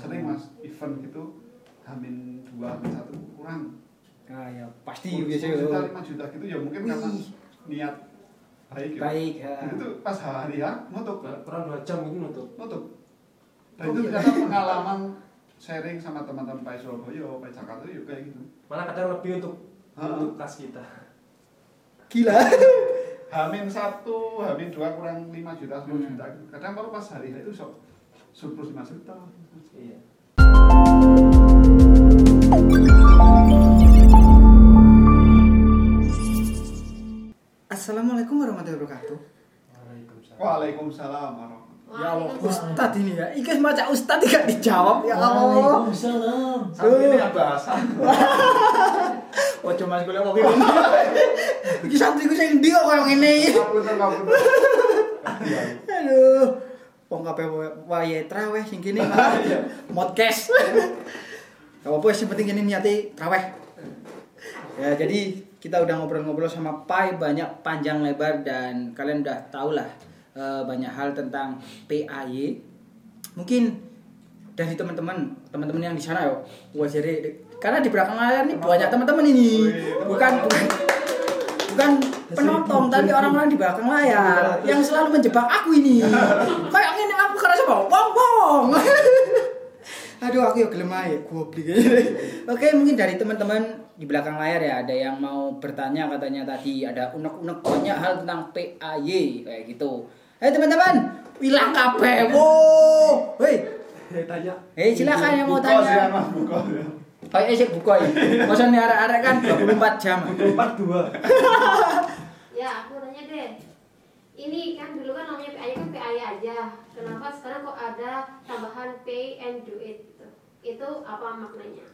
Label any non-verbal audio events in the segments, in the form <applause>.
sering mas event gitu hamin dua hamin satu kurang Ah ya, pasti 10 biasa juta lima juta gitu ya mungkin karena Wih. niat baik ya Baik, ya. itu pas hari ya nutup kurang dua jam gitu nutup nutup dan Oh, itu iya. ternyata pengalaman sharing sama teman-teman Pak Surabaya Pak Jakarta ya kayak gitu malah kadang lebih untuk untuk kas kita Gila. Hamin satu, Hamin dua kurang 5 juta, 10 Hmm. juta. Kadang baru pas hari itu sok surplus 5 juta. iya Assalamualaikum warahmatullahi wabarakatuh. Waalaikumsalam Waalaikumsalam warahmatullahi Ya Allah, Ustadz ini ya. Iki maca Ustadz tidak dijawab ya Allah. Waalaikumsalam. Satu ini bahasa. <laughs> Oh cuma sekolah kok ngene. <laughs> Iki santriku sing ndi kok koyo ngene. <laughs> Aduh. Wong kabeh wae traweh sing kene modcast. <laughs> <laughs> Gak apa-apa sih penting ini niati traweh. Ya jadi kita udah ngobrol-ngobrol sama Pai banyak panjang lebar dan kalian udah tau lah eh, banyak hal tentang PAY. Mungkin dari teman-teman, teman-teman yang di sana yo. Jadi karena di belakang layar ini banyak teman-teman ini. Bukan bukan bukan penonton tapi orang-orang di belakang layar yang selalu menjebak aku ini. Kayak ini aku kerasa bau wong wong. <laughs> Aduh aku ya gelem ae goblok. <laughs> Oke, mungkin dari teman-teman di belakang layar ya ada yang mau bertanya katanya tadi ada unek-unek banyak hal tentang PAY kayak gitu. Ayo teman-teman, hilang kabeh. Wo. Hei, Eh, tanya hei silakan yang mau tanya. Buka. Kayak esek buka ya. <laughs> Masa nih arek-arek kan 24 jam. empat dua Ya, aku nanya deh. Ini kan dulu kan namanya PAY kan PAY aja. Kenapa sekarang kok ada tambahan pay and do it gitu? Itu apa maknanya?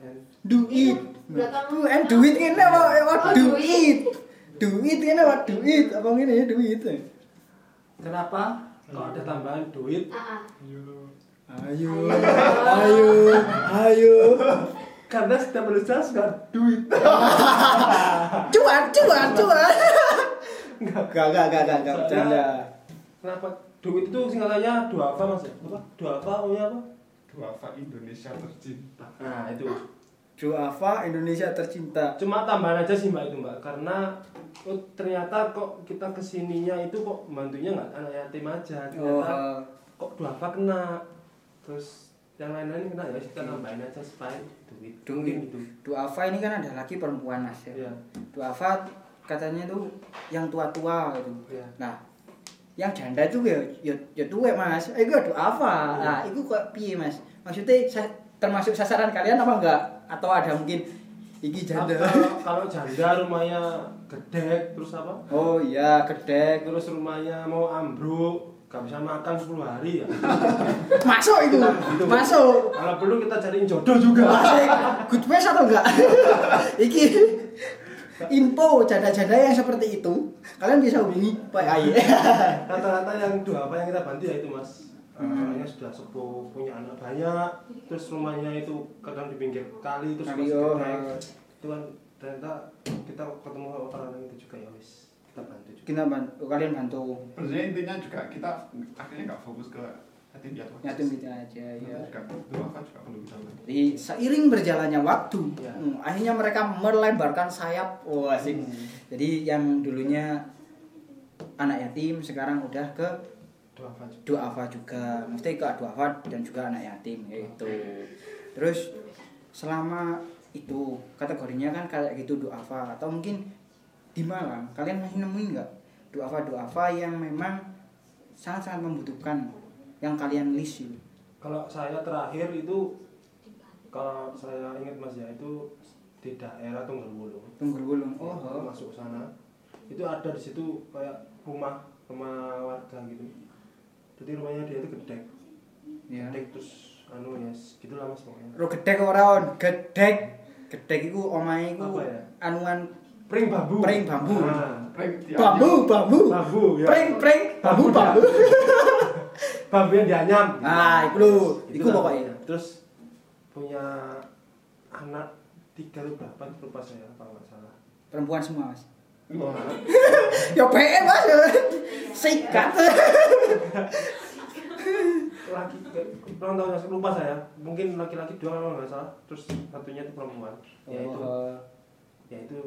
And Do it. Belakang- Do and do it kene apa what Oh, do do it. Do it kene what do it. Apa ngene ya do it. kenapa kok ada tambahan duit Ah, ah. Ayo. Ayo. Ayo. Karena setiap berusaha suka duit. <laughs> Cuan, cuan, cuan. Enggak, enggak, enggak, enggak, enggak bercanda. kenapa duit itu singkatannya dua apa mas? Apa? Dua apa punya apa? Duafa Indonesia tercinta. nah itu. Duafa Indonesia tercinta. cuma tambahan aja sih mbak itu mbak. Karena oh, ternyata kok kita ke sininya itu kok bantunya nggak anak yatim aja. Oh, ternyata kok duafa kena. Terus yang lain-lain kena ya kita tambahin aja supaya duit Duit. Duafa ini kan ada laki perempuan mas ya. Iya. Duafa katanya tuh yang tua-tua gitu. Iya. Nah, yang janda itu ya ya, ya tuwek mas. Eh gue duafa. Iya. Nah, itu kok piye mas? Maksudnya sa- termasuk sasaran kalian apa enggak? Atau ada mungkin iki janda? Apa, kalau janda rumahnya gede terus apa Oh iya, gedek. terus rumahnya mau ambruk gak bisa makan 10 hari ya <laughs> Masuk itu. Gitu. Masuk. kalau perlu kita cariin jodoh juga. <laughs> Good face atau enggak? <laughs> Iki info janda-janda yang seperti itu kalian bisa hubungi Pak Aye. rata-rata yang dua apa yang kita bantu ya itu mas orangnya sudah sepuh punya anak banyak terus rumahnya itu kadang di pinggir kali terus masih oh, oh. itu kan ternyata kita ketemu orang-orang itu juga ya wis kita bantu juga Kita bantu, kalian bantu Sebenarnya intinya juga kita akhirnya nggak fokus ke yatim piatu. aja yatim piatu aja ya. Juga Duafa juga perlu kita bantu. Jadi seiring berjalannya waktu, Ya. hmm, akhirnya mereka melebarkan sayap. Oh, asik. Jadi yang dulunya anak yatim sekarang udah ke doa apa juga duafa juga. Mesti ke duafa dan juga anak yatim gitu. Terus selama itu kategorinya kan kayak gitu duafa atau mungkin di Malang kalian masih nemuin nggak duafa duafa yang memang sangat-sangat membutuhkan yang kalian list itu? kalau saya terakhir itu kalau saya ingat mas ya itu di daerah Tunggal Wulung Tunggal Wulung. oh, Oh, masuk sana itu ada di situ kayak rumah rumah warga gitu jadi rumahnya dia itu gede ya. gede terus anu ya gitu lah mas pokoknya Ro gedek ora on, gedek. Gedek iku omahe iku Apa ya? anuan pring bambu Pring bambu. nah, Prank tiap- bambu, bambu. bambu ya Pring pring bambu Bambu, bambu. <laughs> bambu yang dianyam Nah, lho, iku lah pokoknya. terus punya anak tiga atau berapa itu lupa saya kalau nggak salah Perempuan semua, Mas. Wah, <laughs> Ya PE, Mas. Sikat. laki ulang tahun mas lupa saya mungkin laki-laki dua kalau nggak salah terus satunya itu perempuan ya itu Oh, ya itu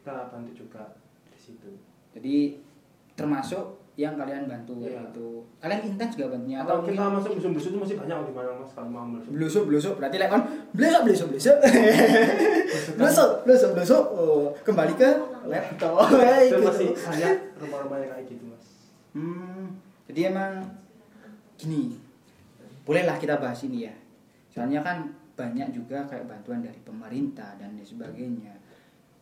kita bantu juga di situ jadi termasuk yang kalian bantu Iya. itu. Kalian intens gak bantunya atau kita mungkin masuk busuk-busuk itu masih banyak di mana mas kalau mau masuk blusuk blusuk berarti like on blusuk blusuk blusuk blusuk blusuk blusuk oh, kembali ke laptop itu <laughs> gitu. masih banyak rumah-rumahnya kayak gitu mas Hmm, jadi emang gini, bolehlah kita bahas ini ya. Soalnya kan banyak juga kayak bantuan dari pemerintah dan lain sebagainya.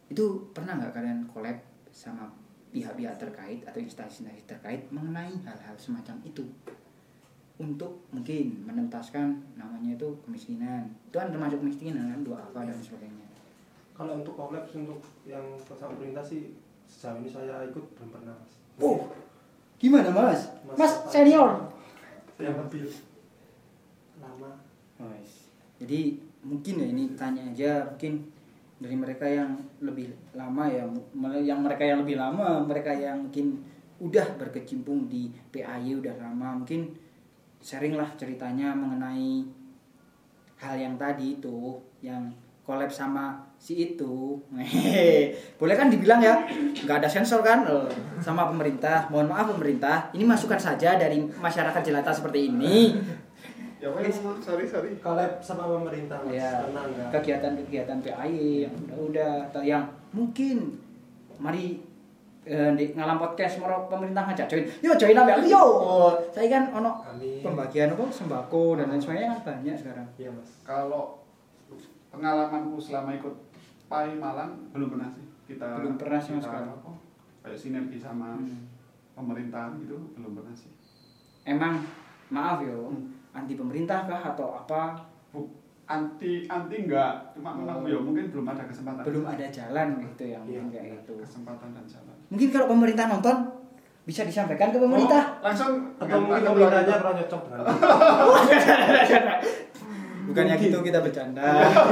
Itu pernah nggak kalian collab sama pihak-pihak terkait atau instansi-instansi terkait mengenai hal-hal semacam itu? Untuk mungkin menentaskan namanya itu kemiskinan. Itu kan termasuk kemiskinan kan, dua apa dan sebagainya. kalau untuk kolaps untuk yang bersama pemerintah sih sejauh ini saya ikut belum pernah mas Oh, gimana mas? Mas Mas senior. yang lebih lama Wes. Jadi mungkin ya ini tanya aja mungkin dari mereka yang lebih lama ya yang mereka yang lebih lama mereka yang mungkin udah berkecimpung di PAY udah lama mungkin sharing lah ceritanya mengenai hal yang tadi itu yang collab sama si itu. <laughs> Boleh kan dibilang ya nggak ada sensor kan? Eh, sama pemerintah mohon maaf pemerintah ini masukan saja dari masyarakat jelata seperti ini Ya wes, sorry sorry. collab sama pemerintah mas ya karena enggak kegiatan-kegiatan PAI yang udah-udah atau yang mungkin mari eh, di ngalam podcast mau pemerintah ngajak join yo join apa yo saya kan ono Amin. pembagian apa sembako dan lain sebagainya kan banyak sekarang iya mas Kalau pengalamanku selama ikut Pai Malang belum pernah sih kita Belum pernah kita sekali. apa, kayak sinergi sama Hmm. pemerintahan gitu belum pernah sih. emang maaf yo Hmm. Anti pemerintah kah atau apa Bu, anti anti enggak, cuma memang Oh. ya mungkin belum ada kesempatan. belum ada jalan gitu yang Iya. kayak gitu kesempatan dan jalan. mungkin kalau pemerintah nonton bisa disampaikan ke pemerintah Oh, langsung atau mungkin pemerintahnya pernah cocok dengan <laughs> bukannya Mungkin. gitu kita bercanda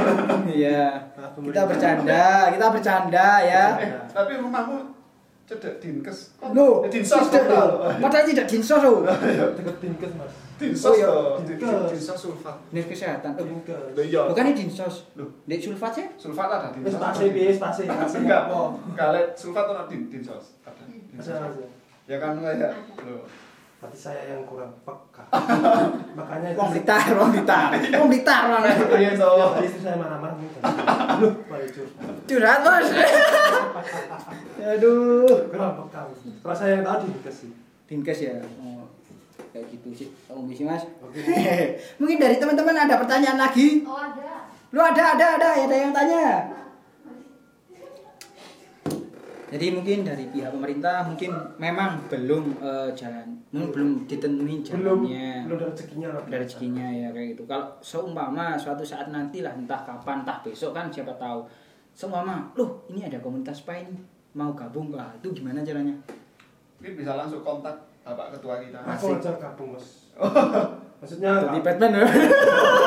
<laughs> iya Nah, kita bercanda kita bercanda ya Eh, tapi rumahmu cedek dinkes. Loh, Eh, dinsos total. loh. Padahal tidak dinsos loh. deket dinkes mas Dinsos Oh, iya. Dinkes. Dinsos sulfat. Dinas kesehatan. Eh, Loh iya. bukannya dinsos. Loh. Dek sulfat sih? Sulfat ada wis dinsos. pasti bis pasti pasti Enggak. oh Kalau sulfat ada din dinsos. Ada. Dinsos. Ya kan kayak loh. berarti saya yang kurang peka <laughs> makanya Wong Blitar, Wong Blitar. Wong Blitar Wong. Iya toh. Tadi istri saya marah-marah mungkin lu balik curhat Curhat, Bos. <laughs> Aduh. kurang peka kalau saya yang tahu dinkes sih Dinkes ya. Oh, kayak gitu sih. Kamu bisa, Mas. Oke. <laughs> Mungkin dari teman-teman ada pertanyaan lagi? Oh ada. Lu ada, ada, ada, ada yang tanya. Jadi mungkin dari pihak pemerintah mungkin memang belum eh, jalan, mungkin belum ditentuin belum jalannya. belum ada rezekinya lah ada rezekinya ya kayak gitu. Kalau seumpama suatu saat nanti lah entah kapan entah besok kan siapa tahu. Seumpama, loh ini ada komunitas PAI nih mau gabung lah itu gimana caranya? Mungkin bisa langsung kontak Bapak Ketua kita. aku aja gabung mas. <laughs> Maksudnya Jadi nggak- Batman ya? <laughs>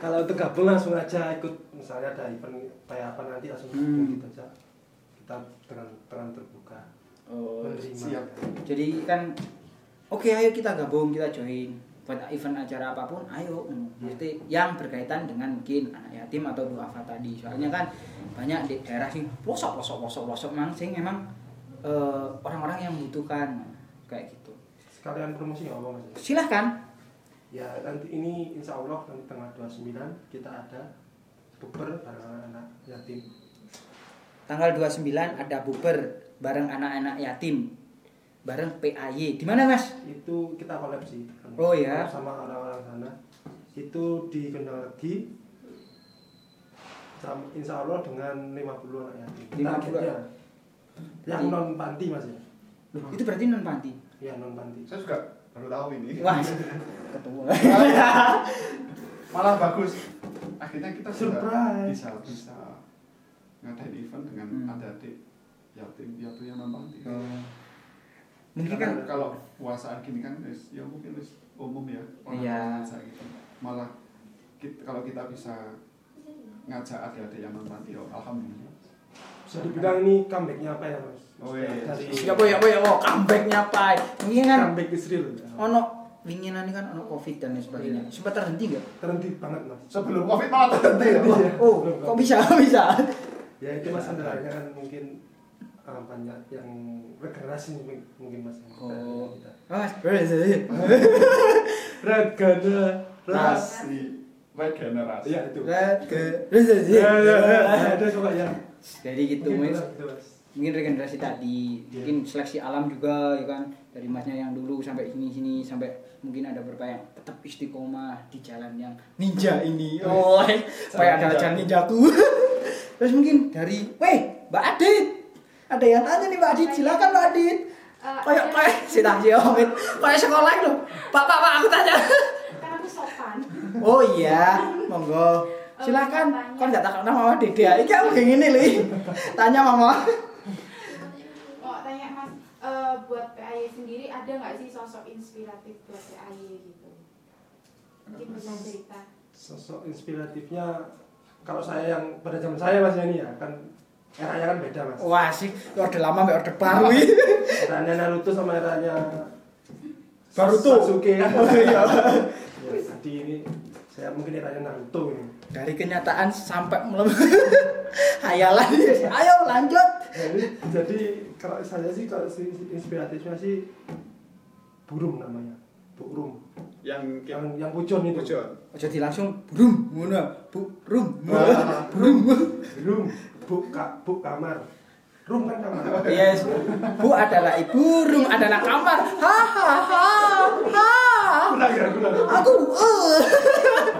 kalau untuk gabung langsung aja ikut misalnya ada event kayak apa nanti langsung gabung Hmm. gitu aja. Kita dengan dengan terbuka. Oh, menerima. siap. jadi kan oke ayo kita gabung kita join. Buat event acara apa pun ayo mesti yang berkaitan dengan mungkin anak yatim atau duafa tadi. Soalnya kan banyak di daerah sing pelosok pelosok pelosok pelosok mang. Sing emang eh, orang-orang yang membutuhkan kayak gitu sekalian promosi apa mas? Silahkan. Ya nanti ini insya Allah nanti tanggal 29 kita ada buber bareng anak yatim. Tanggal 29 ada buber bareng anak-anak yatim. Bareng PAY di mana mas? Itu kita collab sih Oh, ya. sama orang-orang sana. Itu di Kendal insya Allah dengan 50 anak yatim. 50. Targetnya. yang Jadi- non panti mas ya? Loh, itu berarti non panti ya non panti Saya juga baru tahu ini. wah ketemu <laughs> Malah bagus. Akhirnya kita Surprise. bisa bisa ngadain event dengan Hmm. adik-adik yatim piatu yang non panti. mungkin Karena kan kalau puasaan gini kan wis- ya mungkin wis umum ya orang Iya. ngajak gitu. Malah kita, kalau kita bisa ngajak adik-adik yang non panti, ya alhamdulillah. Bisa dibilang ini comebacknya apa ya mas? Oh, iya. dari siapa ya apa ya? Oh comebacknya pai mungkin kan comeback Israel ono winginan kan ono covid dan lain sebagainya. Iya. sempat terhenti nggak? Terhenti banget mas. Sebelum Covid malah terhenti ya. Iya. oh kok bisa bisa? Ya itu mas kendalanya kan mungkin uh, banyak yang regenerasi mungkin- mungkin mas Oh. Kita. mas berarti <laughs> regenerasi. Regenerasi. iya itu. Regenerasi. Ya ya ya ada coba ya jadi gitu Mungkin mas. gitu, mungkin regenerasi tadi Iya. mungkin seleksi alam juga ya kan? Dari masnya yang dulu sampai sini sini sampai mungkin ada beberapa yang tetap istiqomah di jalan yang ninja ini. Oh supaya ada jalan ninjaku. <laughs> Terus mungkin dari weh mbak Adit ada yang tanya nih mbak Adit silakan mbak Adit. Eh, kayak kayak si Tahji Omid kayak sekolah itu pak pak pak aku tanya. Kan aku sopan. oh iya monggo silakan kan nggak takut nama mama dede ini aku kayak gini li tanya mama Mau tanya Mas, eh, buat PAY sendiri ada nggak sih sosok inspiratif buat PAY gitu? Mungkin bisa cerita. sosok inspiratifnya kalau saya yang pada zaman saya mas ini ya kan eranya kan beda mas Wah sih, orde lama mbak orde baru ini. eranya Naruto sama eranya Baruto. Sasuke Oh, iya. Ya, jadi ini saya mungkin eranya Naruto ini Dari kenyataan sampai melem <laughs> hayalan. Ayo lanjut. jadi, jadi kalau saya sih kalau si inspiratifnya sih burung namanya burung Yang yang yang pucon itu Pujon. Jadi langsung brum, ngono, bu, rum, Wah. brum. burung bu ka, bu kamar rum kan kamar Yes, bu adalah ibu, rum adalah kamar. Ha ha ha ha. Ya. Aku, eh. <laughs>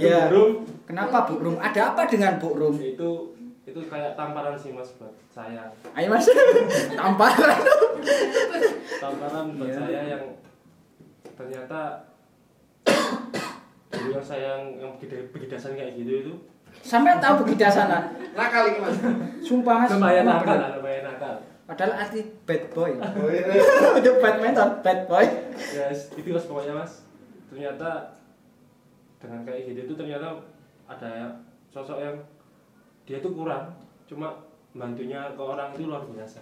Ya, Iya. burung Kenapa bu rum? Ada apa dengan bu rum? itu itu kayak tamparan sih mas buat saya Ayo mas, <laughs> tamparan. tamparan buat Iya. saya yang ternyata <coughs> dulu yang saya yang, yang begida- begidasan kayak gitu itu Sampai tahu begitu sana. Nakal ini mas. Sumpah mas. lumayan nakal lah, lumayan nakal Padahal arti bad boy. Oh, iya. <laughs> Itu bad mentor, bad boy. ya itu mas pokoknya mas ternyata dengan kayak gitu itu ternyata ada sosok yang dia tuh kurang cuma bantunya ke orang itu luar biasa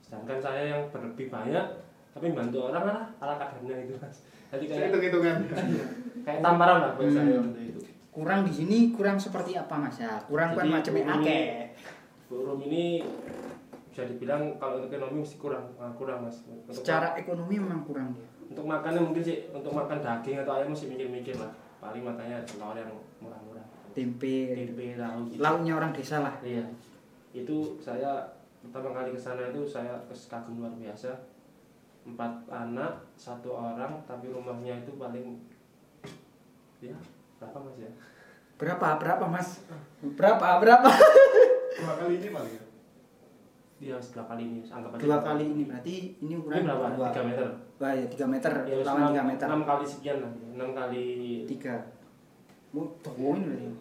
sedangkan saya yang berlebih banyak tapi bantu orang lah ala kadarnya itu mas jadi kayak Hitung hitungan. <laughs> kayak tamparan lah buat Hmm. saya waktu itu Kurang di sini kurang seperti apa mas ya? Kurang kan macamnya ini- akeh. forum ini bisa dibilang kalau untuk ekonomi mesti kurang ah, kurang mas untuk, Secara ekonomi memang kurang dia. untuk makannya mungkin sih untuk makan daging atau ayam mesti mikir-mikir lah paling makanya telur yang murah-murah Tempe, tempe tahu gitu lauknya orang desa lah. iya itu saya pertama kali ke sana itu saya kagum luar biasa empat anak satu orang tapi rumahnya itu paling ya berapa mas ya Berapa? Berapa mas? Berapa? Berapa? <laughs> Dua kali ini paling ya. dia berapa kali ini anggap aja Dua kali ini berarti ini ini ukuran berapa dua. tiga meter Wah ya tiga meter, ya lawan tiga meter. enam kali sekian lah enam kali Tiga. Mau tolongin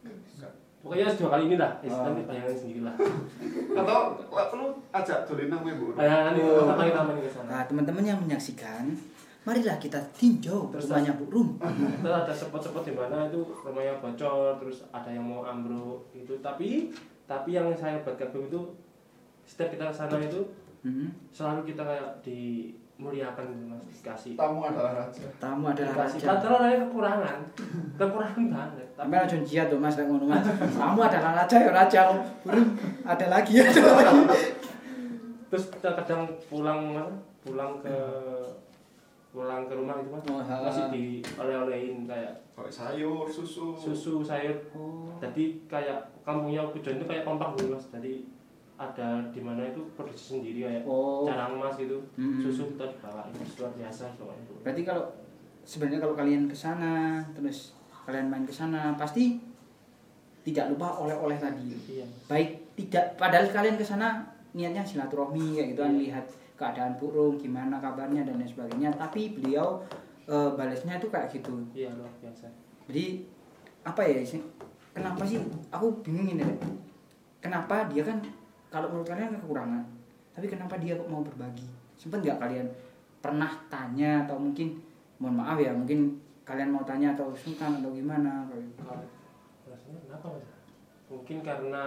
berarti. pokoknya dua kali ini lah ya, Oh. nanti bayangin sendiri lah <laughs> Atau lah, lu ajak dolin nang bu. bayangan itu Oh. kita main ke sana Nah teman-teman yang menyaksikan, marilah kita tinjau Terus, rumahnya Bu Rum. <laughs> terus ada spot-spot di mana itu rumahnya bocor terus ada yang mau ambruk gitu tapi tapi yang saya buat kagum itu setiap kita ke sana itu Hmm. selalu kita kayak dimuliakan gitu mas dikasih Tamu adalah raja. Tamu adalah dikasih raja. padahal orangnya kekurangan <laughs> kekurangan banget Tapi aja jihad tuh mas, ngono mas. Kamu adalah raja ya raja. Ada lagi ada lagi. <laughs> terus kita kadang pulang mana pulang ke pulang ke rumah itu mas Oh, masih dioleh-olehin kayak Kayak sayur, susu. susu sayur Oh. jadi kayak kampungnya Pujon itu kayak kompak gitu mas jadi ada di mana itu produksi sendiri kayak Oh. carang emas gitu Hmm. susu kita dibawa itu luar biasa soalnya itu Berarti kalau sebenarnya kalau kalian ke sana terus kalian main ke sana pasti tidak lupa oleh-oleh tadi. iya Baik tidak padahal kalian ke sana niatnya silaturahmi kayak gitu kan Iya. lihat keadaan burung gimana kabarnya dan lain sebagainya tapi beliau eh, balasnya itu kayak gitu. iya luar biasa Jadi apa ya sih? Kenapa sih aku bingung ini. Kenapa dia kan kalau menurut kalian kekurangan, tapi kenapa dia kok mau berbagi? Sempet nggak kalian pernah tanya atau mungkin mohon maaf ya mungkin kalian mau tanya atau sungkan atau gimana? Kalau kenapa mas mungkin karena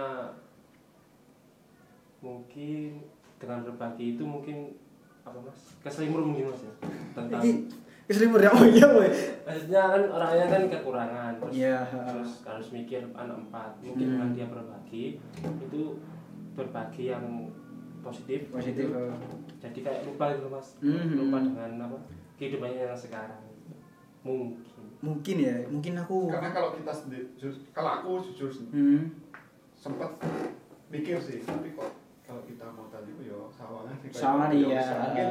mungkin dengan berbagi itu mungkin apa mas keselimur mungkin mas ya tentang keselimur ya oh iya boy. maksudnya kan orangnya kan kekurangan terus, Iya. terus harus mikir anak empat mungkin Hmm. dengan dia berbagi itu berbagi yang positif Positif. gitu. oh. jadi kayak lupa gitu mas Hmm. lupa dengan apa kehidupannya yang sekarang mungkin Mungkin ya, mungkin aku. Karena kalau kita sendiri, kalau aku jujur sih, Hmm. sempat mikir sih, tapi kok kalau kita mau tadi ya sawangan sih. Sama beliau dia. bisa. Mungkin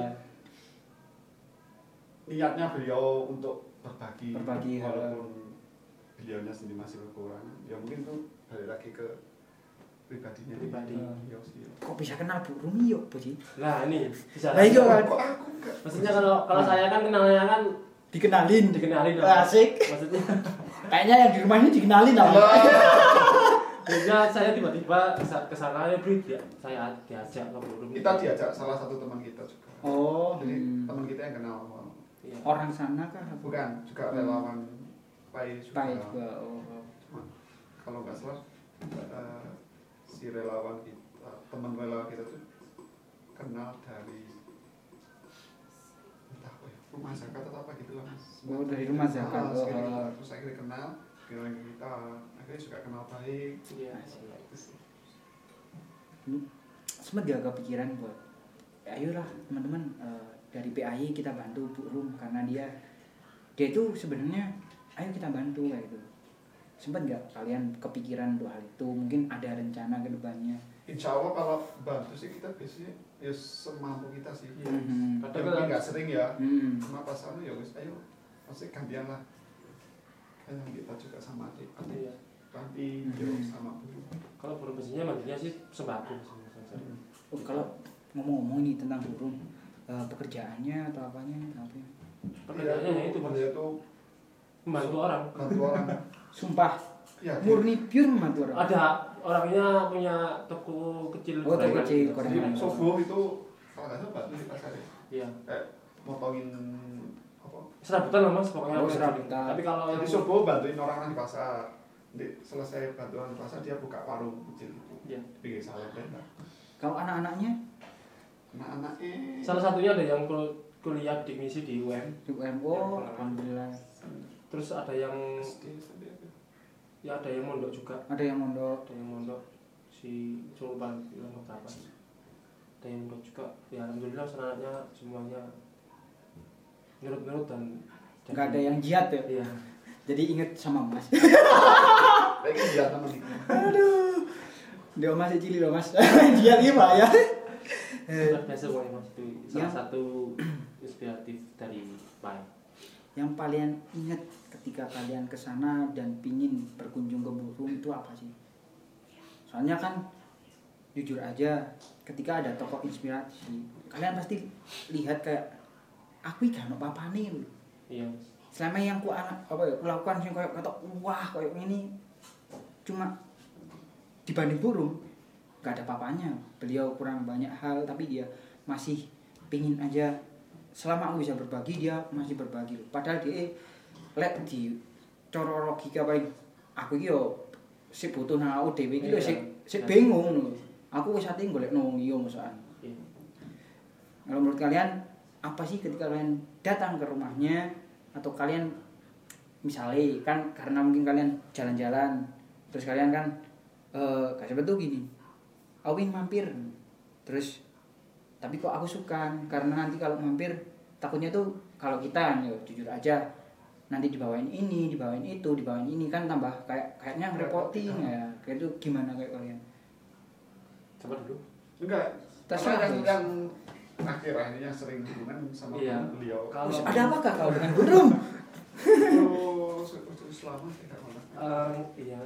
niatnya beliau untuk berbagi, Berbagi, walaupun beliaunya sendiri masih kekurangan. Ya mungkin tuh balik lagi ke pribadinya Pribadi. beliau sih. Kok bisa kenal Bu Rumi yuk, Bu Ji? nah ini bisa Nah, itu kan Kok aku enggak? maksudnya kalau kalau saya kan kenalnya kan dikenalin. dikenalin Asik. maksudnya Kayaknya yang di rumah ini dikenalin apa? Biasanya saya tiba-tiba ke sana ya beri dia saya diajak ke forum Kita diajak salah satu teman kita juga. Oh, Jadi hmm. teman kita yang kenal. Iya. orang sana kah? Bukan, juga Hmm. relawan Pai juga. Baik juga. Oh. Cuma kalau nggak salah eh, si relawan kita, teman relawan kita tuh kenal dari entah apa ya, rumah zakat atau apa gitu lah mas. Oh, dari rumah zakat. Ah, terus akhirnya- Oh. terus akhirnya kenal, kenal kita, akhirnya juga kenal baik. Iya. Itu sih. Sempet gak kepikiran buat ya ayolah teman-teman eh, dari PAI kita bantu Bu Rum karena dia dia itu sebenarnya ayo kita bantu kayak gitu. Sempet gak kalian kepikiran untuk hal itu? Mungkin ada rencana ke depannya. Insya Allah kalau bantu sih kita biasanya ya semampu kita sih. Iya. Ya, Kadang mungkin kan nggak sering ya. Hmm. Cuma pas anu ya wis ayo pasti gantian lah. Kan kita juga sama adik, adik Iya. Mhm. yo sama Bu. Kalau profesinya mandinya sih sembako sih. Oh, kalau ngomong-ngomong nih tentang burung eh, pekerjaannya atau apanya apa ya? Pekerjaannya ya itu mas dia tuh membantu orang. bantu orang. <laughs> Sumpah Ya, murni pure orang. Ada orangnya punya toko kecil. Oh, toko kecil, subuh itu kalau nggak salah di pasar ya. Iya. Kayak motongin apa? Serabutan lah mas pokoknya. Oh, serabutan. Tapi kalau yang Jadi subuh bantuin orang di pasar. Nanti selesai bantuan di pasar dia buka warung kecil itu. Iya. Bikin salad tenda. Kalau anak-anaknya Anak-anaknya salah satunya ada yang kul- kuliah di misi di UM. di UMO, alhamdulillah. Terus ada yang? Ya ada yang mondok juga. Ada yang mondok. Ada yang mondok si Sultan bilang berapa? Ada yang mondok juga. Ya alhamdulillah senangnya semuanya nurut-nurut dan Nggak ada yang jihad ya. Iya. Jadi inget sama Mas. Lagi dia teman itu. Aduh. Dia masih cili loh Mas. <laughs> jihad gimana ya? Eh, Luar biasa mas itu salah Yang- satu inspiratif dari Pai. yang paling inget ketika kalian ke sana dan pingin berkunjung ke burung itu apa sih? Soalnya kan jujur aja ketika ada tokoh inspirasi kalian pasti lihat kayak aku gak ono apa nih Iya. Selama yang ku anak apa ya ku lakukan sing kayak kata wah kayak ini cuma dibanding burung gak ada papanya. Beliau kurang banyak hal tapi dia masih pingin aja. Selama aku bisa berbagi dia masih berbagi. Padahal dia lek di coro logika paling aku iki yo sik butuh nang aku dhewe iki lho Iya. sik sik bingung lho. Aku wis ate golek nang iya masakan. Iya. kalau menurut kalian apa sih ketika kalian datang ke rumahnya atau kalian misalnya kan karena mungkin kalian jalan-jalan terus kalian kan eh kasih betul gini aku ingin mampir. Terus tapi kok aku suka? Karena nanti kalau mampir takutnya tuh kalau kita ya jujur aja nanti dibawain ini dibawain itu dibawain ini kan tambah kayak kayaknya ngerepotin ya kayak itu gimana kayak kalian Coba dulu. Enggak. Karena yang, yang akhir-akhir yang sering hubungan sama Iya. beliau. Kalau- Terus ada apakah kau dengan terus selama tidak. Eh, iya.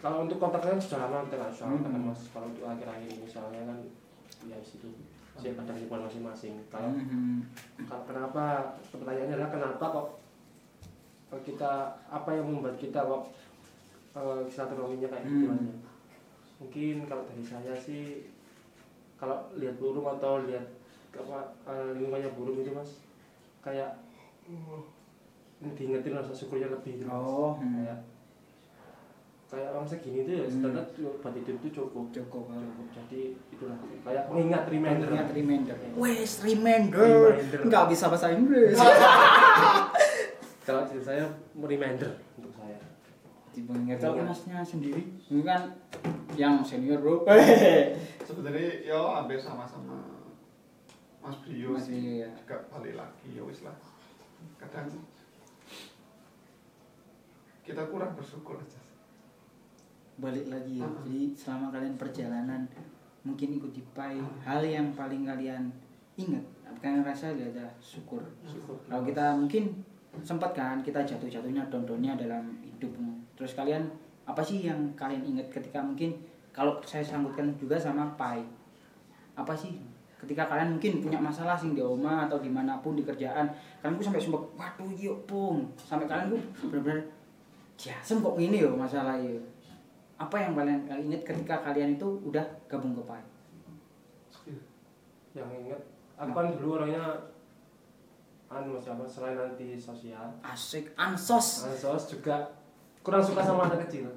Kalau untuk kontaknya sudah lama kita nggak soal Hmm. kan mas. Kalau untuk akhir-akhir ini misalnya kan ya situ siapa ada hubungan masing-masing. Kalau Hmm. Kalau kenapa pertanyaannya adalah kenapa kok kita apa yang membuat kita uh, silaturahminya kayak gitu Hmm. aja mungkin kalau dari saya sih kalau lihat burung atau lihat apa eh, lingkungannya burung itu mas kayak uh, diingetin rasa syukurnya lebih gitu mas Oh, hmm. kayak kayak orang segini tuh ya Hmm. ternyata buat hidup itu cukup cukup cukup jadi itulah kayak pengingat reminder Ingat reminder. Wes reminder. Enggak bisa bahasa Inggris. <laughs> kalau dari saya reminder untuk saya Di pengingat Kalau masnya sendiri, ini kan yang senior bro. <laughs> sebenarnya ya hampir sama-sama Mas Brio Mas sih Brio, ya. juga balik lagi ya wis lah kadang kita kurang bersyukur aja Balik lagi ya. Ah. Jadi selama kalian perjalanan mungkin ikut di pai, hal yang paling kalian ingat, kalian rasa ada syukur. syukur Kalau kita mungkin sempat kan kita jatuh-jatuhnya down-downnya dalam hidup. Terus kalian apa sih yang kalian ingat ketika mungkin kalau saya sangkutkan juga sama pai. Apa sih ketika kalian mungkin punya masalah sing di rumah atau di mana pun di kerjaan kalian tuh sampai sumpah waduh yuk pung. Sampai kalian tuh benar-benar jasem kok gini yo masalah yo. Apa yang kalian kalian ingat ketika kalian itu udah gabung ke pai? Yang ingat aku kan dulu orangnya anu mas apa selain anti sosial asik ansos ansos juga kurang suka sama anak kecil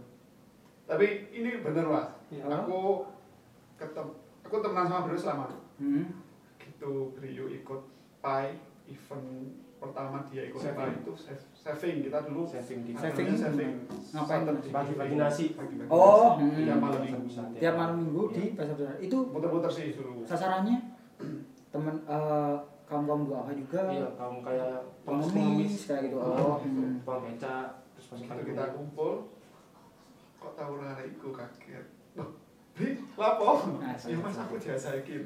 tapi ini bener mas Iya. aku ketem aku temenan sama Brio selama hmm. gitu Brio ikut pai event pertama dia ikut Saving. pai itu saving kita dulu saving di Saving. Saving Ngapain, di- Bagi-bagi nasi. Oh, nasi. hmm. tiap malam minggu tiap malam minggu di Iya. pasar besar itu muter-muter sih dulu sasarannya <clears throat> teman eh, kaum kaum duaha juga. Iya kaum kayak pengemis kayak gitu. Oh oh hmm. bang beca terus pas Waktu kita kumpul. Kok tahu lari iku kaget? Loh Bri, lapo? Nah, ya mas aku diajakin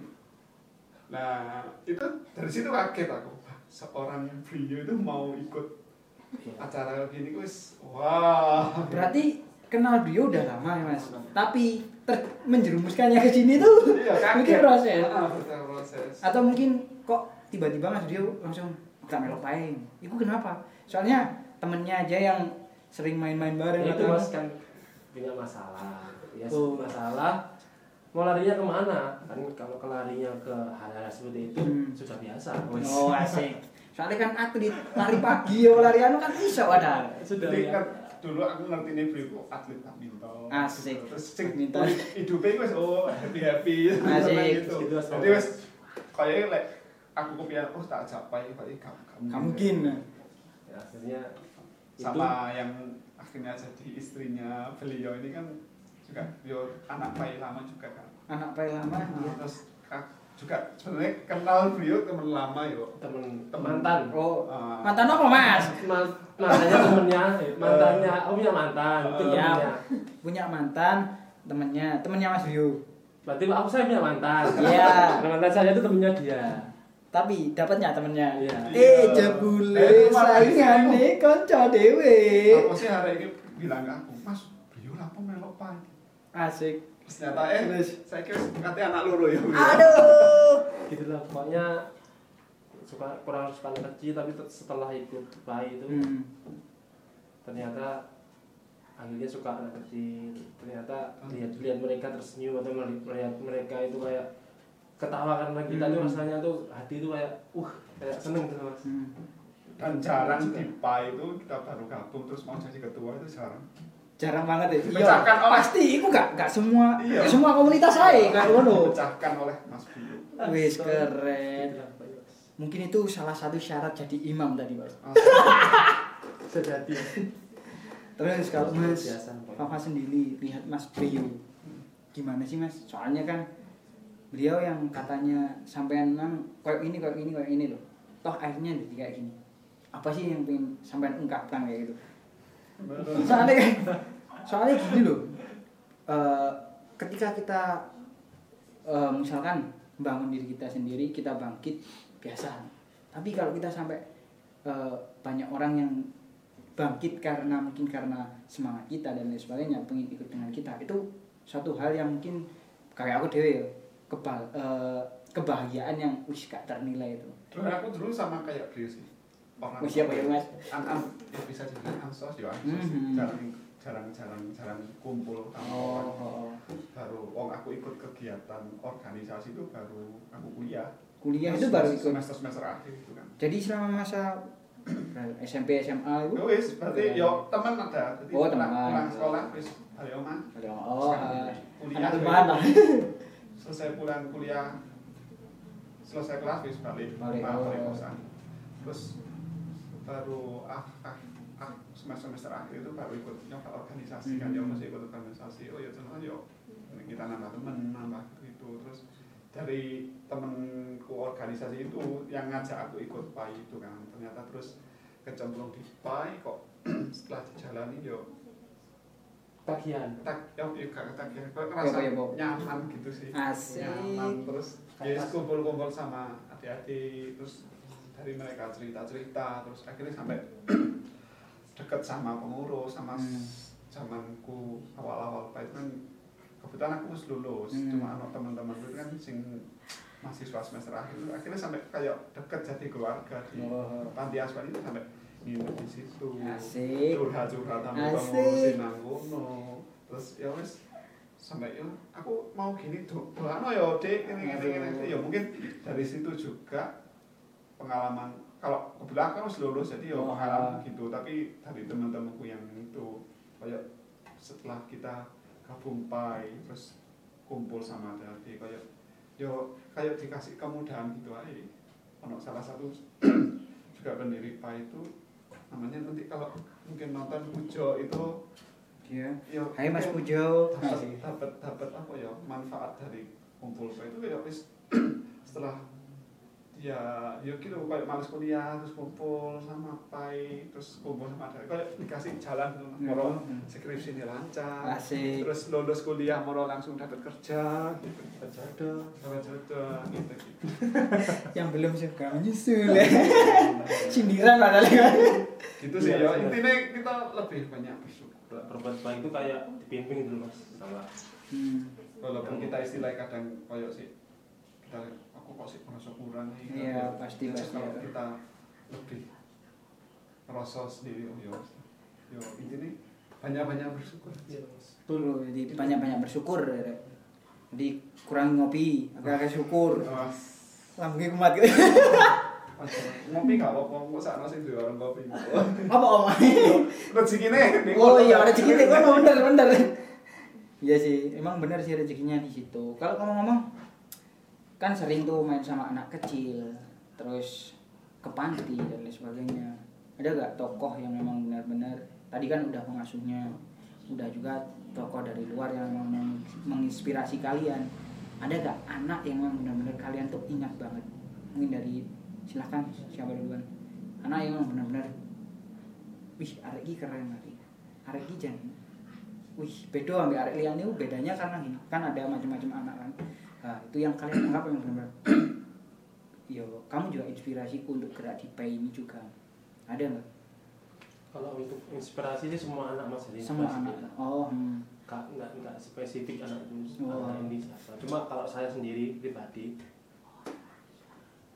nah itu dari situ kaget aku. Seorang Brio itu mau ikut acara gini wis wah. Berarti kenal Dio udah lama ya mas? Tapi ter menjerumuskannya ke sini tuh. Iya mungkin proses. Ah, proses. Atau mungkin tiba-tiba mas Dio langsung gak melok paing itu kenapa? Soalnya temennya aja yang sering main-main bareng Ya, itu mas kan punya masalah. Ya Oh. masalah mau larinya ke mana? Kan kalau kelarinya ke hal-hal seperti itu Hmm. sudah biasa. Oh <laughs> asik. Soalnya kan atlet lari pagi ya lari anu kan iso ada sudah Jadi ya. kan dulu aku ngerti nih Brio kok atlet badminton. Asik. terus sing Badminton. hidupnya wis oh happy happy Asik. gitu. Gitu, jadi wis kayaknya lek aku kepikiran oh tak capai kayaknya kamu kamu mungkin. Ya, akhirnya sama yang akhirnya jadi istrinya beliau ini kan juga beliau anak bayi lama juga kan. Anak paling lama dia terus ah, juga sebenarnya kenal beliau teman lama yo. Itu Temen. mantan. Oh Ah, mantan apa mas? Man- mantannya temennya mantannya oh punya mantan itu Iya. temennya punya mantan temennya temennya mas Rio. Berarti aku saya punya mantan. Iya. Nah, mantan saya itu temennya dia tapi dapatnya temennya. Iya. eh Iya. jebule Eh, malah saingane konco dewe aku sih hari ini bilang ke aku mas beliau apa melok pagi asik. Terus ternyata eh saya kira katanya anak loro ya. Aduh. <laughs> Gitu lah pokoknya suka kurang suka kecil tapi te- setelah ikut bayi itu hmm. ternyata akhirnya suka anak kecil. Ternyata lihat lihat mereka tersenyum atau meli- melihat mereka itu kayak ketawa karena kita tuh Hmm. rasanya tuh hati tuh kayak uh kayak seneng gitu mas. Hmm. dan jarang di PAI itu kita baru gabung terus mau jadi ketua itu jarang. Jarang banget ya? Iya pasti. Itu gak gak semua Iya. gak semua komunitas saya kayak ngono. dipecahkan oleh Mas Bio. Wis keren. Mungkin itu salah satu syarat jadi imam tadi mas. <laughs> Sejati. Terus kalau mas. Papa sendiri lihat Mas Brio gimana sih Mas? Soalnya kan beliau yang katanya sampean nang kayak ini kayak ini kayak ini loh. Toh akhirnya jadi kayak gini. Apa sih yang pengen sampean ungkapkan kayak gitu? Soalnya kan soalnya gini loh. eh, ketika kita eh, misalkan bangun diri kita sendiri, kita bangkit biasa. Tapi kalau kita sampai eh, banyak orang yang bangkit karena mungkin karena semangat kita dan lain sebagainya pengen ikut dengan kita itu suatu hal yang mungkin kayak aku dewe ya, kebal eh, kebahagiaan yang wis gak ternilai itu. Dulu aku dulu sama kayak Brio sih. Orang Wis siapa ya mas? An an ya bisa dibilang ansos ya ansos Mhm. jarang jarang jarang jarang kumpul sama oh, orang. oh, oh. baru wong aku ikut kegiatan organisasi itu baru aku kuliah. Kuliah itu baru ikut? semester semester akhir itu kan. Jadi selama masa <clears throat> SMP SMA itu? Ya wis, berarti yo teman ada. Jadi Oh, teman. Pulang sekolah wis balik omah. oh eh, Kuliah anak rumahan lah <laughs> Selesai pulang kuliah selesai kelas wis balik Balik, oh. kosan. Terus baru ah, ah, ah semester semester akhir itu baru ikut nyoba organisasi kan Hmm. yo masih ikut organisasi oh ya teman yo kita nambah temen nambah gitu terus dari temenku organisasi itu yang ngajak aku ikut PAI itu kan ternyata terus kecemplung di PAI kok <clears throat> setelah dijalani yo Tagihan. tak ya ya gak ketagihan kok Ya, ngerasa ya, nyaman gitu sih Asik. nyaman terus ya kumpul-kumpul sama adik-adik terus dari mereka cerita-cerita terus akhirnya sampai <clears throat> deket sama pengurus sama Hmm. zamanku awal-awal Pak itu kan kebetulan aku harus lulus Hmm. cuma anak teman-teman itu kan sing mahasiswa semester akhir akhirnya sampai kayak deket jadi keluarga di Oh. panti asuhan itu sampai nginep di situ Asik. curhat-curhat sama Asik. kono terus ya wes sampai ya aku mau gini tuh doano ya dek ini gini Aduh. ya mungkin dari situ juga pengalaman kalau kebetulan kan harus lulus jadi ya Oh. pengalaman gitu tapi dari teman-temanku yang itu kayak setelah kita gabung pai terus kumpul sama adik kayak yo kayak dikasih kemudahan gitu aja ono salah satu <clears throat> juga pendiri pai itu namanya nanti kalau mungkin nonton Pujo itu Iya. ya Hai Mas Pujo. dapat dapat dapat apa ya manfaat dari kumpul itu wis <clears throat> setelah ya ya gitu kayak males kuliah terus kumpul sama pai terus kumpul sama ada kayak dikasih jalan gitu Ya. moro skripsi ini lancar Asik. terus lulus kuliah moro langsung dapat kerja gitu Jodoh. dapat jodoh gitu gitu <laughs> Yang belum suka menyusul ya. <laughs> Sindiran padahal ya. gitu sih Iya, ya iya. intinya kita lebih banyak bersyukur Berbuat baik itu kayak dibimbing gitu mas. Sama Hmm. walaupun kita istilah kadang koyok sih kita aku kok sih merasa kurang nih Iya, pasti, pasti, kalau ya. kita lebih merasa sendiri oh yo yo intinya banyak banyak bersyukur Iya. Betul, jadi banyak-banyak bersyukur. ya. Jadi kurang ngopi, agak-agak syukur. Wah, Lambungnya kumat <laughs> gitu. ngopi gak apa-apa kok sakno sing duwe warung kopi <laughs> Apa om? <laughs> rezekine ning Oh iya, rezeki itu kan bener bener. Iya sih, emang bener sih rezekinya di situ. Kalau ngomong-ngomong, kan sering tuh main sama anak kecil, terus ke panti dan lain sebagainya. Ada gak tokoh yang memang benar-benar tadi kan udah pengasuhnya, udah juga tokoh dari luar yang memang meng- menginspirasi kalian. Ada gak anak yang memang benar-benar kalian tuh ingat banget? Mungkin dari silahkan siapa duluan. Anak yang memang benar-benar wih arek iki keren arek arek iki jan wih beda ambil arek itu bedanya karena gini kan ada macam-macam anak kan nah, itu yang kalian <clears throat> anggap yang benar-benar <clears throat> yo kamu juga inspirasiku untuk gerak di pay ini juga ada nggak Kalau untuk inspirasi sih semua anak mas jadi semua anak oh hmm. Nggak, nggak, nggak spesifik anak itu Oh. anak ini siapa. Cuma kalau saya sendiri pribadi,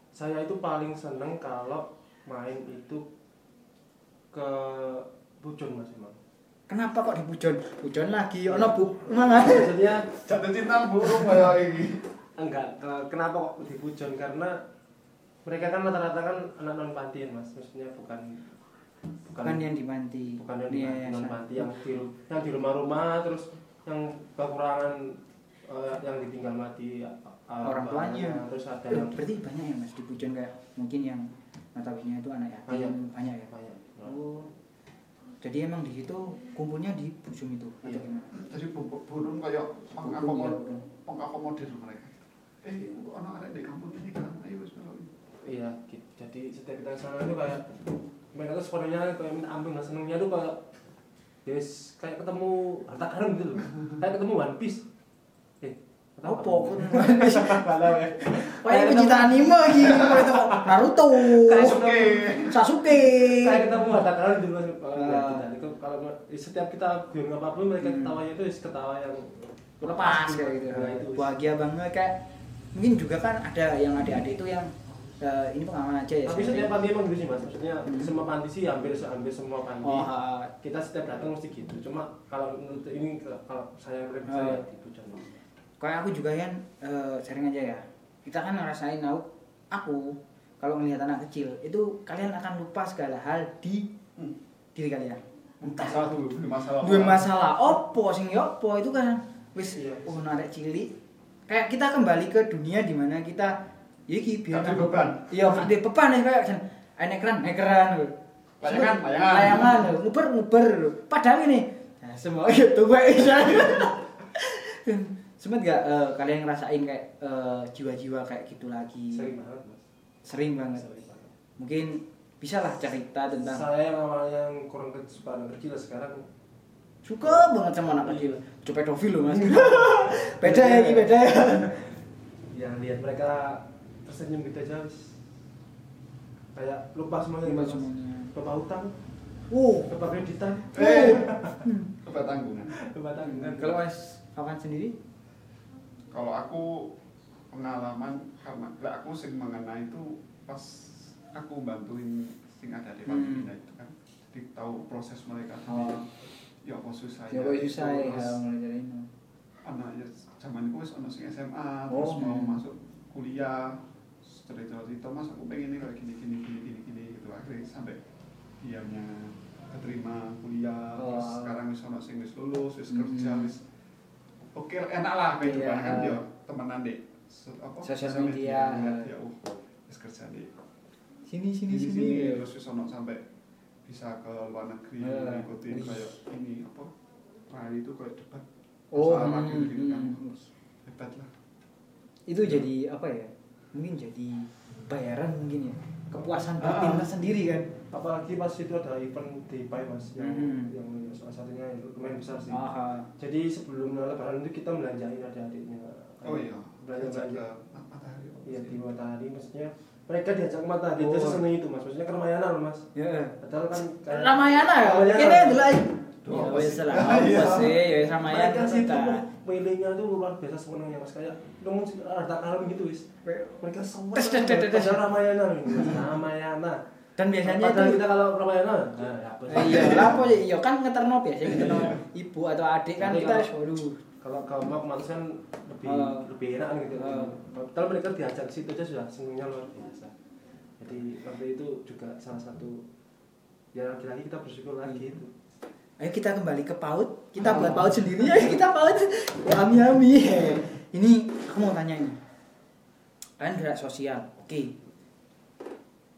saya itu paling seneng kalau main itu ke Pujon mas emang. Kenapa kok di pujon pujon lagi ono bu. Mana? Maksudnya jatuh cinta burung kayak ini. Enggak ke- kenapa kok di Pujon karena mereka kan rata-rata kan anak non panti mas. Maksudnya bukan bukan yang di panti bukan yang Iya, di non sa- panti yang di yang di rumah-rumah terus yang kekurangan eh, yang ditinggal mati eh, orang tuanya. terus ada yang berarti banyak ya mas di pujon kayak mungkin yang notabene itu anak yatim banyak ya? Banyak. Oh. Jadi emang di situ kumpulnya di Bujum itu atau Iya. gimana? jadi bu- burung kayak Burung, ya, mengakomodir mereka eh kok anak ada di kampung ini kan ayo wis melok iya gitu. jadi setiap kita ke sana itu kayak mereka tuh sebenarnya kayak minta ampun lah senengnya tuh kayak yes kayak ketemu harta karun gitu loh kayak ketemu One Piece eh pokok. <laughs> nggak tahu ya Wah, ini pecinta anime lagi. Naruto. Oke. Sasuke. kayak ketemu Ah. lihat kita itu kalau setiap kita bilang apa pun mereka Hmm. ketawanya itu ketawa yang Lepas kayak gitu. Nah, itu. Bahagia banget kayak mungkin juga kan ada yang adik-adik itu yang eh, ini pengalaman aja ya. tapi setiap panti emang gitu sih mas maksudnya Hmm. semua panti sih hampir hampir semua panti Oh, ha. kita setiap datang mesti gitu cuma kalau menurut ini kalau saya mereka Oh. saya gitu contoh kayak aku juga kan eh, sering aja ya kita kan ngerasain aku aku kalau melihat anak kecil itu kalian akan lupa segala hal di Hmm. diri kalian entah masalah tuh masalah dua masalah opo sing ya opo itu kan wis Iya. oh narek cilik kayak kita kembali ke dunia di mana kita ya iki biar nanggung- beban. iya di beban ya kayak jan ayo ekran ekran lho. Layangan, Sempet- layangan. layangan lho, nguber nguber padahal ini nah, semua <laughs> itu gue <laughs> <laughs> sempet gak eh, kalian ngerasain kayak eh, jiwa-jiwa kayak gitu lagi? Sering banget mas. Sering banget. Sering banget. Mungkin bisa lah cerita tentang saya yang awalnya yang kurang kecil suka anak kecil sekarang. Suka banget sama anak kecil. Coba pedofil loh mas. <laughs> Beda ya ini beda ya. Yang lihat mereka tersenyum gitu aja kayak lupa semuanya Lupa semuanya. lupa utang wow lupa kreditan. Eh. <laughs> Coba tanggungan. Lupa tanggungan. Kalau mas Afan sendiri kalau aku pengalaman karena lah aku sing mengenai itu pas aku bantuin sing ada di Hmm. Palestina itu kan jadi tahu proses mereka Oh. ya apa susah ya kok susah ya anak ya zaman itu wis ono sing SMA Oh, terus mau hmm. masuk kuliah cerita cerita mas aku pengen ini kayak gini gini gini gini gini gitu akhirnya sampai dianya keterima kuliah Oh. terus sekarang wis ono sing wis lulus wis Hmm. kerja wis oke enak lah kehidupan Iya. kan yo temenan deh so- apa? Sosial media. ya uh wis kerja deh sini sini sini sini, sini terus wis ono sampai bisa ke luar negeri Eh, ngikutin kayak ini apa Rally itu kayak debat oh Masalah hmm, gitu kan. hmm. hebat lah. Itu jadi apa ya mungkin jadi bayaran mungkin ya. Kepuasan batin Ah. tersendiri kan apalagi pas itu ada event di Pai mas yang, Mhm. yang salah satunya yang lumayan besar sih. Ah jadi sebelum lebaran itu kita belanjain adik-adiknya. Oh iya belanja belanja matahari oh, iya di matahari maksudnya mereka diajak ke matahari Oh. itu seneng itu mas. Maksudnya ke Ramayana loh mas. Ya padahal kan kayak- Ramayana ya? Dulu aja. Duh, ya apa wis sih? lah <laughs> Iya. apa sih? Ya wis Ramayana mereka sih itu kita milihnya tuh luar biasa senengnya mas. Kayak nemu harta karun gitu wis. Mereka semua Tes, tes, tes, tes, tes. padahal Ramayana gitu. Ramayana dan biasanya padahal itu kita kalau Ramayana nah, apa sih? Eh, iya lah apa ya iya kan ngeterno biasa ngeterno ibu atau adik kan kita kalau- waduh kalau kelompok otomatis kan lebih Oh. lebih enak kan gitu Oh. padahal mereka diajak ke situ aja sudah senengnya luar biasa jadi waktu itu juga salah satu ya lagi-lagi kita bersyukur lagi itu Ayo kita kembali ke PAUD. Kita buat PAUD sendiri ya, kita PAUD. Yami yami. Ini aku mau tanya ini. Kalian gerak sosial, oke.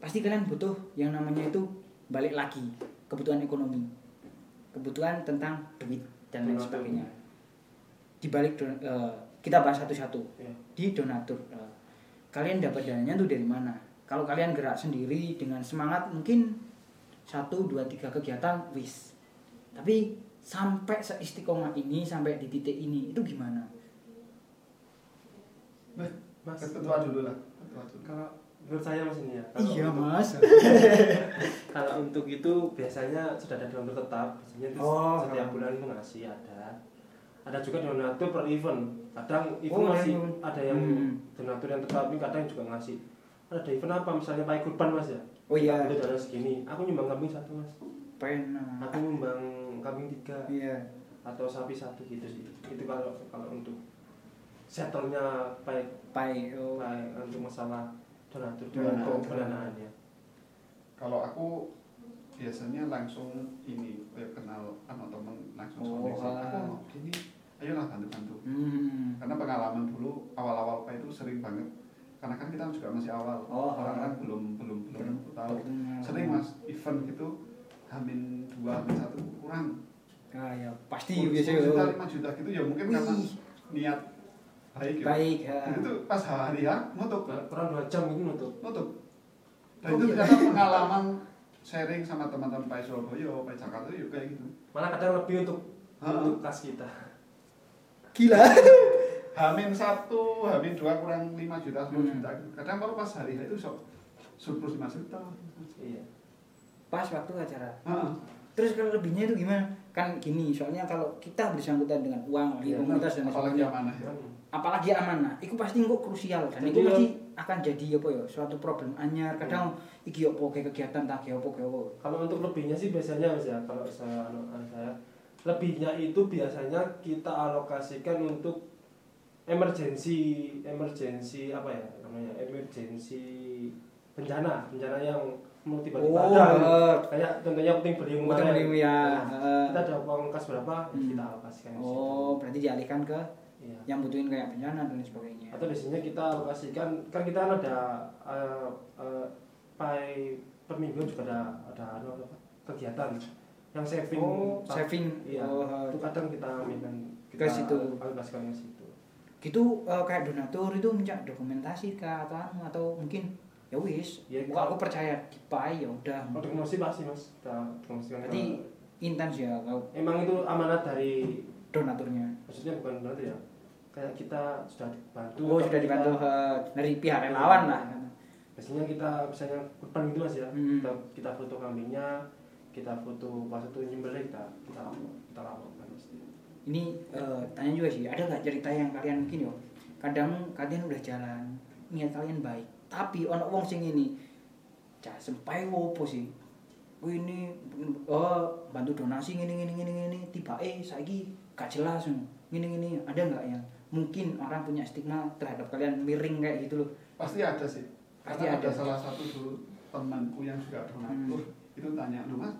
Pasti kalian butuh yang namanya itu balik lagi kebutuhan ekonomi, kebutuhan tentang duit dan lain sebagainya. Di balik don- eh, kita bahas satu-satu ya di donatur. Eh, kalian dapat dananya tuh dari mana? Kalau kalian gerak sendiri dengan semangat mungkin satu dua tiga kegiatan wis. Tapi sampai seistiqomah ini sampai di titik ini itu gimana? Mas ketua dulu lah ketua dulu kalau menurut saya mas ini ya kalau Iya untuk- mas. <laughs> kalau untuk itu biasanya sudah ada donatur tetap biasanya itu Oh. setiap bulan itu ngasih ada ada juga donatur per event kadang event Oh, masih event. ada yang Hmm. donatur yang tetap ini kadang juga ngasih ada event apa misalnya pakai kurban mas ya Oh iya. itu dana segini aku nyumbang kambing satu mas Pena. aku nyumbang kambing tiga Iya. atau sapi satu gitu sih itu kalau kalau untuk settlenya baik Pai. Oh. baik untuk masalah Donatur. donatur pendanaannya kalau aku biasanya langsung ini kayak kenal anak temen langsung Oh, sontek sih. ah. aku mau gini ayolah bantu bantu Hmm. karena pengalaman dulu awal-awal pak itu sering banget karena kan kita juga masih awal Oh, orang ah. kan belum belum belum Belum tahu kenal. sering mas event gitu hamin dua hamin satu kurang Ah ya pasti 10 biasanya. juta lima juta gitu ya mungkin karena Wih. niat baik ya Baik. ya. Itu pas hari ya nutup kurang dua jam itu nutup nutup dan Oh, itu iya. ternyata pengalaman sharing sama teman-teman Pak Surabaya Pak Jakarta yuk kayak gitu malah kadang lebih untuk untuk kas kita Gila. <laughs> Hamin satu, Hamin dua kurang lima juta, sepuluh Hmm. juta. Kadang baru pas hari itu sok surplus lima juta. iya Pas waktu acara. Heeh. Terus kalau lebihnya itu gimana? Kan gini, soalnya kalau kita bersangkutan dengan uang, Iya, komunitas dan apalagi sebagainya, amanah ya. Apalagi amanah, itu pasti kok krusial dan itu pasti akan jadi apa ya suatu problem anyar. Kadang iki yo apa kayak kegiatan tak kayak apa kayak kalau untuk lebihnya sih biasanya mas ya kalau saya anu- anu saya lebihnya itu biasanya kita alokasikan untuk emergency emergency apa ya namanya emergency bencana bencana yang mau tiba-tiba Oh, ada eh, kayak contohnya puting beliung kemarin. ya. Nah, Eh. kita ada uang kas berapa ya Hmm. kita alokasikan oh berarti dialihkan ke Iya. yang butuhin kayak bencana dan sebagainya. Atau biasanya kita alokasikan kan kita kan ada eh, eh, pay per minggu juga ada ada anu apa, kegiatan yang saving oh saving. Iya. Oh, itu kadang kita ambilkan kita Ke situ. alokasikan ke situ gitu eh, kayak donatur itu minta dokumentasi kah atau anu, atau mungkin ya wis Ya, Wah, aku percaya di pai ya udah. Kalau dokumentasi pasti mas. Kita dokumentasikan berarti intens ya kalau emang itu amanat dari donaturnya? maksudnya bukan berarti ya kayak kita sudah dibantu oh sudah kita- dibantu eh, dari pihak relawan lah. Biasanya kita misalnya kurban gitu mas ya. Hmm. kita, kita foto kambingnya kita foto pas itu nyembelih kita kita kita laporkan ini eh, tanya juga sih ada nggak cerita yang kalian mungkin yo kadang kalian udah jalan niat kalian baik tapi ono wong sing ini cah sempai wopo sih? Oh ini oh bantu donasi gini gini gini gini tiba eh saiki gak jelas gini gini ada nggak yang mungkin orang punya stigma terhadap kalian miring kayak gitu loh pasti ada sih Pasti karena ada. ada. salah satu dulu temanku yang juga donatur itu tanya lu mas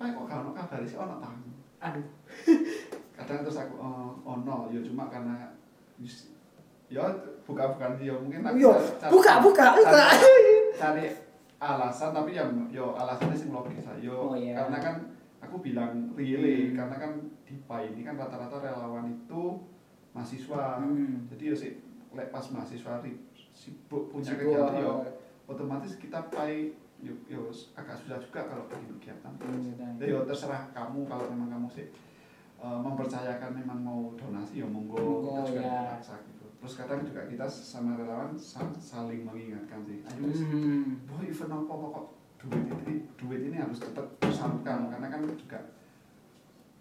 Pak kok ono kabar sih ono tamu aduh <laughs> kadang terus aku oh, ono ya cuma karena ya buka bukan ya mungkin aku yo cari- buka buka buka cari, <laughs> cari alasan tapi ya yo alasannya sih logis yo Oh, iya. karena kan aku bilang really Hmm. karena kan di ini kan rata-rata relawan itu mahasiswa. Hmm. jadi ya sih lek pas mahasiswa sibuk punya Sibuk, kegiatan yo eh, otomatis kita PAI yo, yo agak susah juga kalau bikin kegiatan. Hmm, ya yo terserah kamu kalau memang kamu sih eh, mempercayakan memang mau donasi ya monggo Monggo, kita juga ya. dipaksa gitu. Terus kadang juga kita sama relawan sa- saling mengingatkan sih. Ayo hmm. boy event apa kok duit ini duit ini harus cepat tersalurkan karena kan juga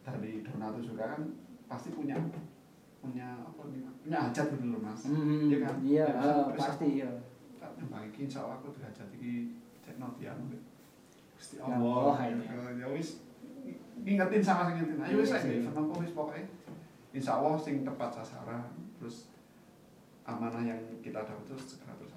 dari donatur juga kan pasti punya punya apa punya hajat gitu loh mas. Hmm, Iya kan? iya Ya, terus pasti iya. tak nyembahiki insya Allah aku derajat iki cek notian Gusti Ya Allah. Iya. ya wis ngingetin sama sing ngingetin. Ayo wis Iya aja sih. event apa wis pokoknya. Insya Allah sing tepat sasaran terus amanah yang kita dapat terus segera tersalurkan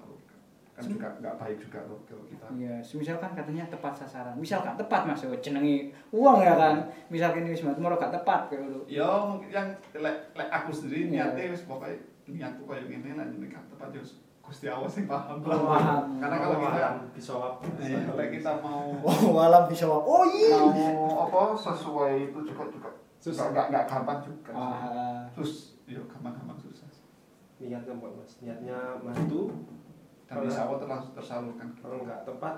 kan Sem- juga nggak baik juga loh kalau kita Iya, misal kan katanya tepat sasaran. Misal gak tepat Mas, oh, jenengi uang ya kan. Misal kini wis mati moro gak tepat kayak gitu. ya mungkin yang lek lek aku sendiri Iya. niatnya wis pokoknya niatku kayak gini lah ini kan tepat ya wis Gusti Allah sing paham Oh, paham. karena kalau kita bisa apa eh, lek kita mau <laughs> Oh, alam bisa Oh iya. mau apa sesuai itu juga juga Susah. nggak nggak gampang juga Ah, terus ya gampang-gampang susah niatnya buat mas niatnya bantu dan insya Allah terlangsung tersalurkan kalau nggak tepat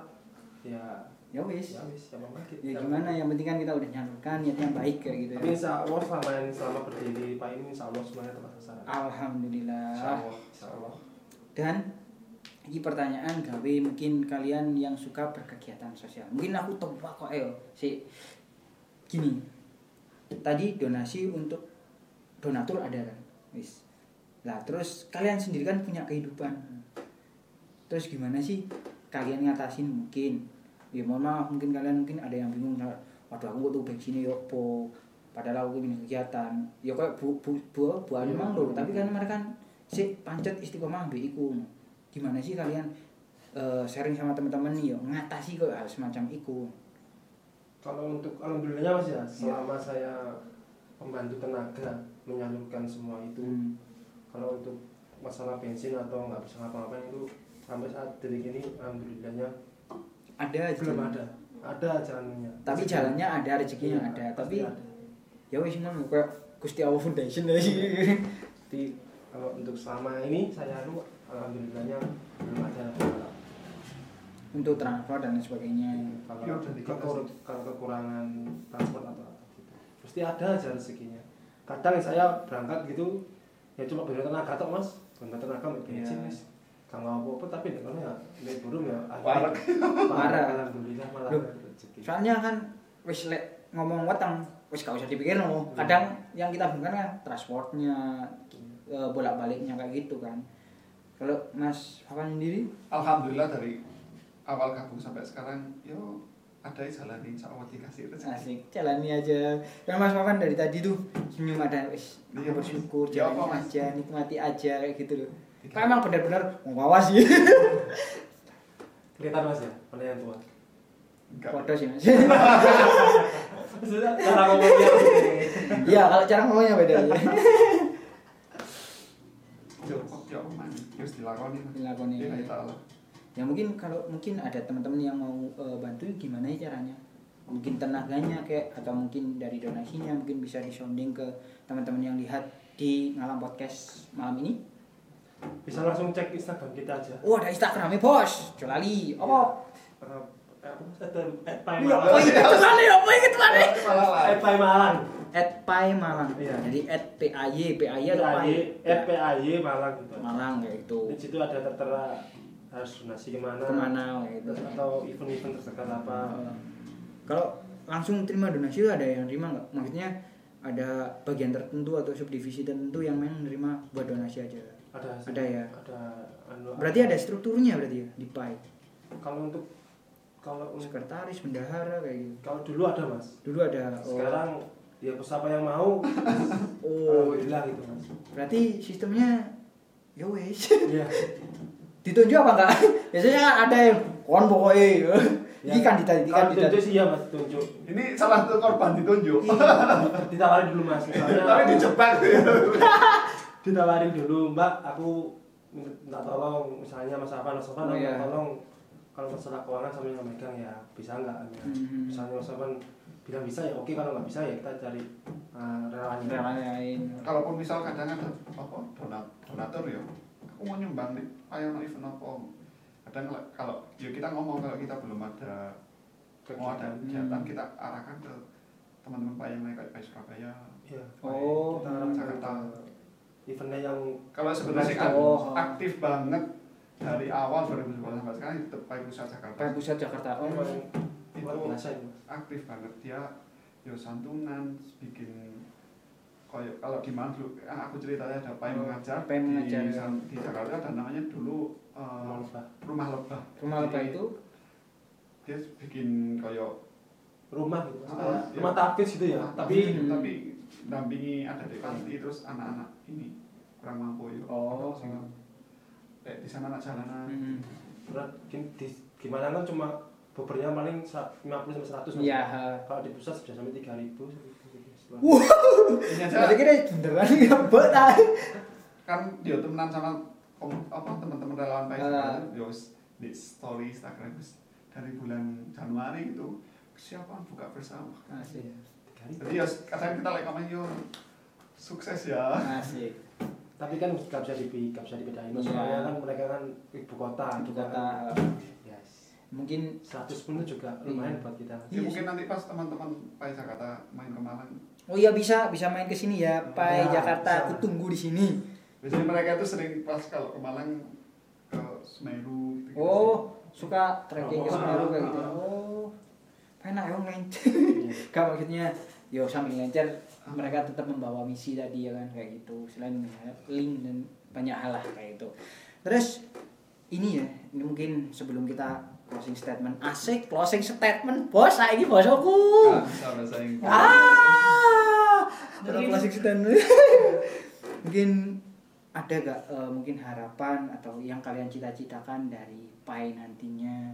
ya ya wis. ya wis ya Ya gimana yang penting kan kita udah nyalurkan niat yang baik kayak gitu tapi ya. insya Allah selama ini selama berdiri pak ini insya Allah semuanya tepat sasaran Alhamdulillah. insya Allah insya Allah Dan ini pertanyaan gawe mungkin kalian yang suka berkegiatan sosial. Mungkin aku tebak kok ayo si gini. Tadi donasi untuk donatur ada kan. Wis. Lah terus kalian sendiri kan punya kehidupan. Terus gimana sih kalian ngatasin? Mungkin. Ya mohon maaf mungkin kalian mungkin ada yang bingung waduh aku butuh bensin ya opo? Padahal aku punya kegiatan. Ya kayak bu bu bu bu anu Iya. mang lho tapi kan mereka kan si pancet istiqomah ambil iku. Gimana sih kalian eh, sharing sama teman-teman nih yo ngatasi kok hal semacam iku. Kalau untuk alhamdulillahnya mas ya selama saya membantu tenaga menyalurkan semua itu Hmm. kalau untuk masalah bensin atau nggak bisa ngapa-ngapain itu sampai saat detik ini alhamdulillahnya ada aja. belum ada ada jalannya tapi jalannya ada rezekinya Iya, ada tapi ada. ya wis ngono kayak Gusti Allah Foundation aja Jadi kalau untuk selama ini saya lu alhamdulillahnya belum ada untuk transfer dan sebagainya kalau Ya, udah dikasih. kekur- kalau kekurangan transport atau apa gitu. Pasti ada aja rezekinya. Kadang saya berangkat gitu ya cuma beri tenaga tok mas, beri tenaga mau bensin Iya. mas. Kalau apa-apa tapi dengan ya naik burung ya Parah. Parah. alhamdulillah malah Loh, rezeki. soalnya kan wis lek ngomong weteng wis gak usah dipikir no. kadang yang kita bukan kan transportnya eh, bolak-baliknya kayak gitu kan kalau Mas Papan sendiri Alhamdulillah dari awal gabung sampai sekarang yo ada jalan insya Allah dikasih rezeki asik jalani aja kan Mas Papan dari tadi tuh senyum ada wis Iya, bersyukur Ya, jalani apa, Mas? aja nikmati aja kayak gitu loh Kan emang benar-benar mau awas sih kelihatan mas ya yang tua. Foto sih mas. Cara ngomongnya Iya kalau cara ngomongnya beda. ya. Dilakoni. Dilakoni. Iya, taala. ya mungkin kalau mungkin ada teman-teman yang mau eh, bantu gimana ya caranya mungkin tenaganya kayak atau mungkin dari donasinya mungkin bisa disounding ke teman-teman yang lihat di ngalam podcast malam ini bisa langsung cek Instagram kita aja. Oh ada instagramnya bos. Jolali. Apa? Ada at Pai Iya, Malang. apa itu mana at Pai Malang. At Pai Malang. Iya. jadi at P A Y P A Y atau Pai? at PAY Malang gitu. Malang kayak itu di situ ada tertera harus donasi ke mana. Ke mana kayak itu atau event-event terdekat apa. Kalau langsung terima donasi itu ada yang terima nggak? Maksudnya ada bagian tertentu atau subdivisi tertentu yang memang nerima buat donasi aja. Ada. Ada ya? ada anu, Berarti ada strukturnya berarti ya di PAI. kalau untuk kalau untuk Sekretaris, bendahara kayak gitu. kalau dulu ada mas Dulu ada. Oh, sekarang ya siapa yang mau <laughs> oh alhamdulillah gitu mas berarti sistemnya ya wes. iya <laughs> Ditunjuk apa enggak? <laughs> Biasanya kan ada yang kon pokoknya. Ya. Ini kan ditanya, kalau kan ditanya. ditunjuk sih ya mas tunjuk Ini salah satu korban ditunjuk. ditawarin dulu mas Tapi dijebak. Ditawarin dulu mbak aku minta tolong misalnya mas Afan mas Afan Oh, minta iya. tolong kalau masalah keuangan sambil yang megang ya bisa nggak ya. Hmm. misalnya mas Afan bilang bisa ya oke kalau nggak bisa ya kita cari uh, Relawan lain. Kalaupun misal kadang ada apa donat donatur ya, aku mau nyumbang nih, ayo no event apa. Kadang kalau ya kita ngomong kalau kita belum ada mau ada Kegiatan. kegiatan kita arahkan ke teman-teman Pak yang lain kayak Pak Surabaya. Iya. Oh, Jakarta. Eventnya yang Kalau sebenarnya ak- Oh. aktif banget dari awal 2010 sampai sekarang tetap Pak Pusat Jakarta. PAI Pusat Jakarta. Oh, Itu biasa itu aktif banget dia yo santunan bikin koyo kalau di mana dulu kan aku ceritanya ada yang Oh, mengajar yang mengajar, di, ya. di Jakarta ada namanya dulu lupa. rumah lebah rumah Jadi, itu? dia bikin koyo rumah gitu Ah, Kayak iya. rumah tapis gitu ya rumah tapi Hmm. tapi dampingi ada di panti terus anak-anak ini kurang mampu yo Oh. Sing- kayak di sana anak jalanan Hmm. berat di, gimana kan cuma bebernya paling sa- 50 sampai 100 Mas. Iya. kalau di pusat sudah sampai 3000 Wah, Berarti kira beneran nggak betah. kan dia temenan sama kom- apa teman-teman relawan Pak Ah. yo di story Instagram dari bulan Januari itu kesiapan buka bersama Asik. jadi ya kadang kita like komen yo sukses ya Asik. tapi kan nggak bisa dipi nggak bisa dibedain Iya. soalnya kan mereka kan ibu kota Ibu kota. kan, yes Mungkin 100 pun juga lumayan buat kita ya Iya mungkin sih. nanti pas teman-teman Pak Jakarta main ke Malang Oh iya bisa, bisa main ke sini ya, Pai Ya, Jakarta. bisa. Aku tunggu di sini. biasanya mereka itu sering pas kalau ke Malang ke Semeru gitu Oh, suka trekking ke Oh, Semeru kayak gitu. Oh, enak ya ngelencer. Iya. <laughs> Gak maksudnya, yo sambil ngelencer mereka tetap membawa misi tadi ya kan kayak gitu. Selain link dan banyak hal lah kayak gitu. Terus ini ya, ini mungkin sebelum kita closing statement, asik closing statement, bos, saya ini bos aku. Ah, Inggris. Ah, Mungkin- klasik statement. <laughs> mungkin ada gak eh, mungkin harapan atau yang kalian cita-citakan dari Pai nantinya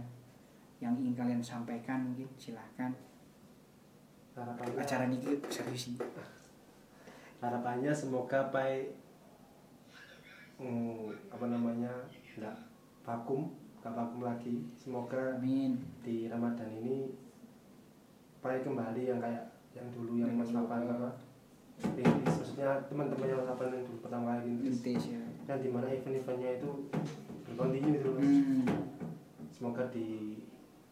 yang ingin kalian sampaikan mungkin silahkan harapannya acara ini serius sih harapannya semoga Pai hmm, apa namanya nggak vakum nggak vakum lagi. Semoga amin. di Ramadan ini Pai kembali yang kayak yang dulu yang Mas Lapan apa? Rintis, maksudnya teman-teman yang Lapan yang dulu pertama kali Vintage ya. Yang di mana event-eventnya itu berkontinu gitu Mas. hmm. semoga di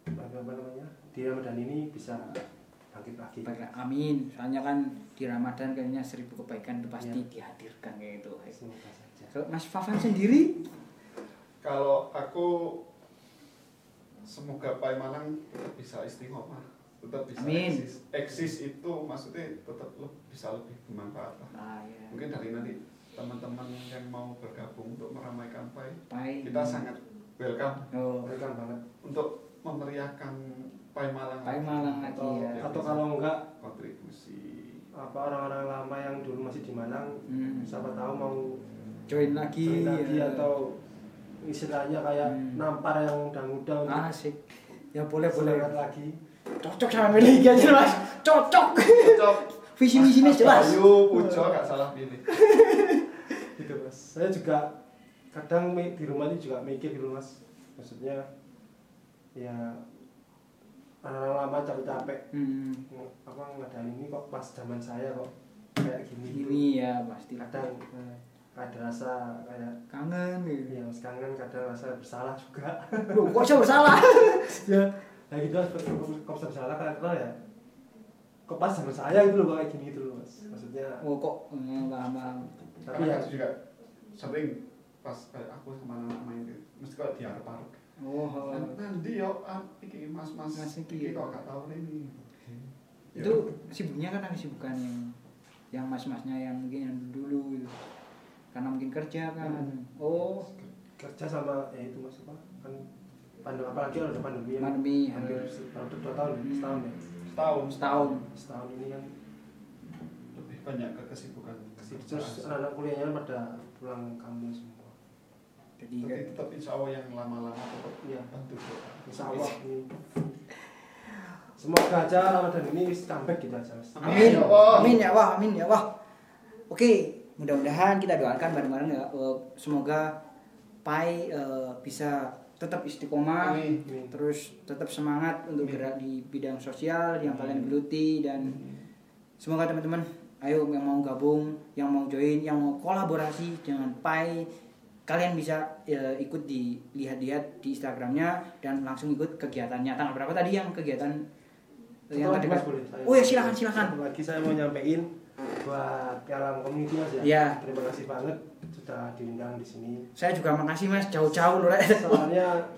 apa, apa namanya di Ramadan ini bisa bangkit lagi. Baiklah, amin. Soalnya kan di Ramadan kayaknya seribu kebaikan itu pasti Iya. dihadirkan kayak gitu. Saja. Kalau Mas Fafan sendiri? Kalau aku semoga Pak Malang tetap bisa istiqomah tetap bisa Amin. eksis. Eksis itu maksudnya tetap le- bisa lebih bermanfaat lah. Ah ya mungkin dari nanti teman-teman yang mau bergabung untuk meramaikan Pai Pai. kita sangat welcome. Oh. Welcome banget. Untuk memeriahkan Pai Malang Pai Malang lagi atau ya atau kalau enggak kontribusi apa orang-orang lama yang dulu masih di Malang Hmm. siapa tahu mau join lagi, join lagi ya. atau istilahnya kayak Hmm. nampar yang udah muda untuk Asik. Ya boleh boleh. lagi. Cocok sama milih aja mas. Cocok. Cocok. <laughs> Visi misinya jelas. Bayu, Pujo, gak salah pilih. <laughs> gitu mas saya juga kadang di rumah ini juga mikir gitu mas maksudnya ya anak lama capek-capek Hmm. apa ngadain ini kok pas zaman saya kok kayak gini Ini ya pasti. kadang eh, ada rasa kayak kangen gitu. ya mas kangen kadang rasa bersalah juga Loh, kok saya bersalah? <laughs> ya nah gitu mas kok kok bisa bersalah karena ya kok pas zaman saya itu loh kayak gini gitu loh mas maksudnya Oh kok hmm, paham paham. tapi ya juga sering pas kayak aku sama anak main itu mesti kok diarep-arep. Oh. Nanti yo ah, iki mas-mas Mas iki. iki kok gak tahu ini. Ya, Itu sibuknya kan ada kesibukan yang yang mas-masnya yang mungkin yang dulu gitu. Karena mungkin kerja kan. Oh, kerja sama ya itu mas apa kan pandemi apalagi ada pandemi yang Pandemi, hampir hampir. setahun dua tahun ya, Hmm. setahun ya setahun setahun. setahun ini kan lebih banyak ke kesibukan. terus anak-anak kuliahnya kan pada pulang kampung semua Jadi Tapi tetap insya Allah yang lama-lama tetap Iya. bantu doa. insya Allah semoga aja Ramadan ini wis comeback gitu aja mas Amin. Ya. Amin ya Allah, amin ya Allah. Oke, mudah-mudahan kita doakan bareng-bareng ya eh, semoga Pai eh, bisa tetap istiqomah, Amin. terus tetap semangat untuk Amin. gerak di bidang sosial yang kalian Amin. geluti dan semoga teman-teman ayo yang mau gabung, yang mau join, yang mau kolaborasi dengan Pai kalian bisa eh, ikut di lihat-lihat di Instagramnya dan langsung ikut kegiatannya. Tanggal berapa tadi yang kegiatan yang Mas, boleh saya- Oh ya silakan silakan. Satu lagi saya mau nyampein buat Piala Community mas ya Iya. terima kasih banget sudah diundang di sini Saya juga makasih Mas jauh-jauh loh. Soalnya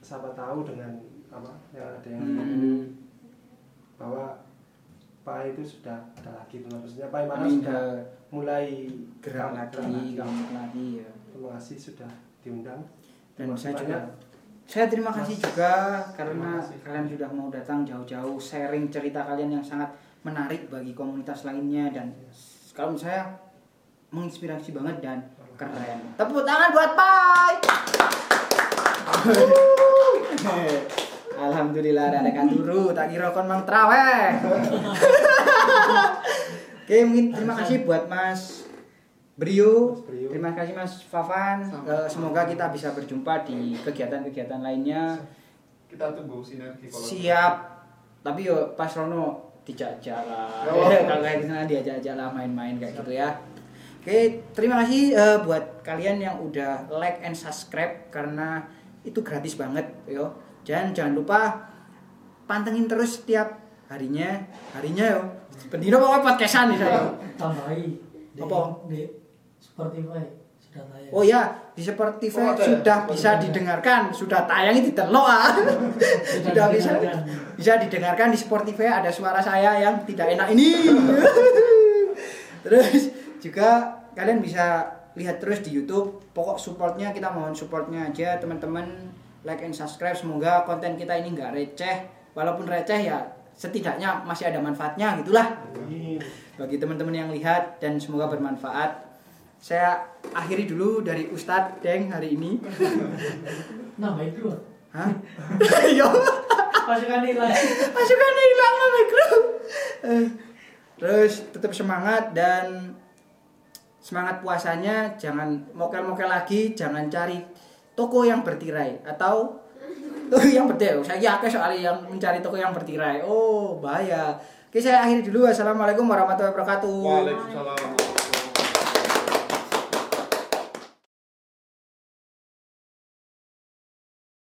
siapa tahu dengan apa yang ada yang Hmm. bahwa Pak itu sudah ada lagi maksudnya Pak Imana Amin sudah mulai gerak lagi, gerak lagi ya. Terima kasih sudah diundang Dan Terima saya juga saya terima kasih Mas, juga karena kasih. kalian sudah mau datang jauh-jauh sharing cerita kalian yang sangat menarik bagi komunitas lainnya dan kalau menurut saya menginspirasi banget dan keren. Tepuk tangan buat Pai. Alhamdulillah ada dekan turu tak kira kon mang traweh. <laughs> Oke mungkin terima kasih buat Mas Brio, Mas Brio. terima kasih Mas Fafan. Sama. Eh, semoga kita bisa berjumpa di kegiatan-kegiatan lainnya. Kita tunggu sinergi kalau Siap. Tapi yo pas Rono dijajak lah. Oh. <laughs> Kalau kayak sana diajak-ajak lah main-main kayak gitu ya. Oke, terima kasih eh, buat kalian yang udah like and subscribe karena itu gratis banget yo. Dan jangan lupa pantengin terus setiap harinya, harinya yo. Pendino pokoknya podcastan nih saya. tambahi Apa? Di Spotify sudah tayang Oh ya, di Spotify Oh, ya? sudah bisa Spotify. didengarkan, sudah tayang di telok ah. <laughs> sudah bisa didengarkan. bisa didengarkan di Spotify ada suara saya yang tidak enak ini. <laughs> Terus juga kalian bisa lihat terus di YouTube. Pokok supportnya kita mohon supportnya aja teman-teman like and subscribe. Semoga konten kita ini nggak receh. Walaupun receh ya setidaknya masih ada manfaatnya gitulah Amin. bagi teman-teman yang lihat dan semoga bermanfaat. Saya akhiri dulu dari Ustadz Deng hari ini. nambah itu Hah? <laughs> Yo, pasukan nilai masukannya hilang mikro. Eh, Terus tetap semangat dan semangat puasanya jangan mokel-mokel lagi, jangan cari toko yang bertirai atau Oh, <laughs> yang betul, saya yakin soalnya yang mencari toko yang bertirai. Oh, bahaya. Oke, saya akhiri dulu. Assalamualaikum warahmatullahi wabarakatuh. Waalaikumsalam.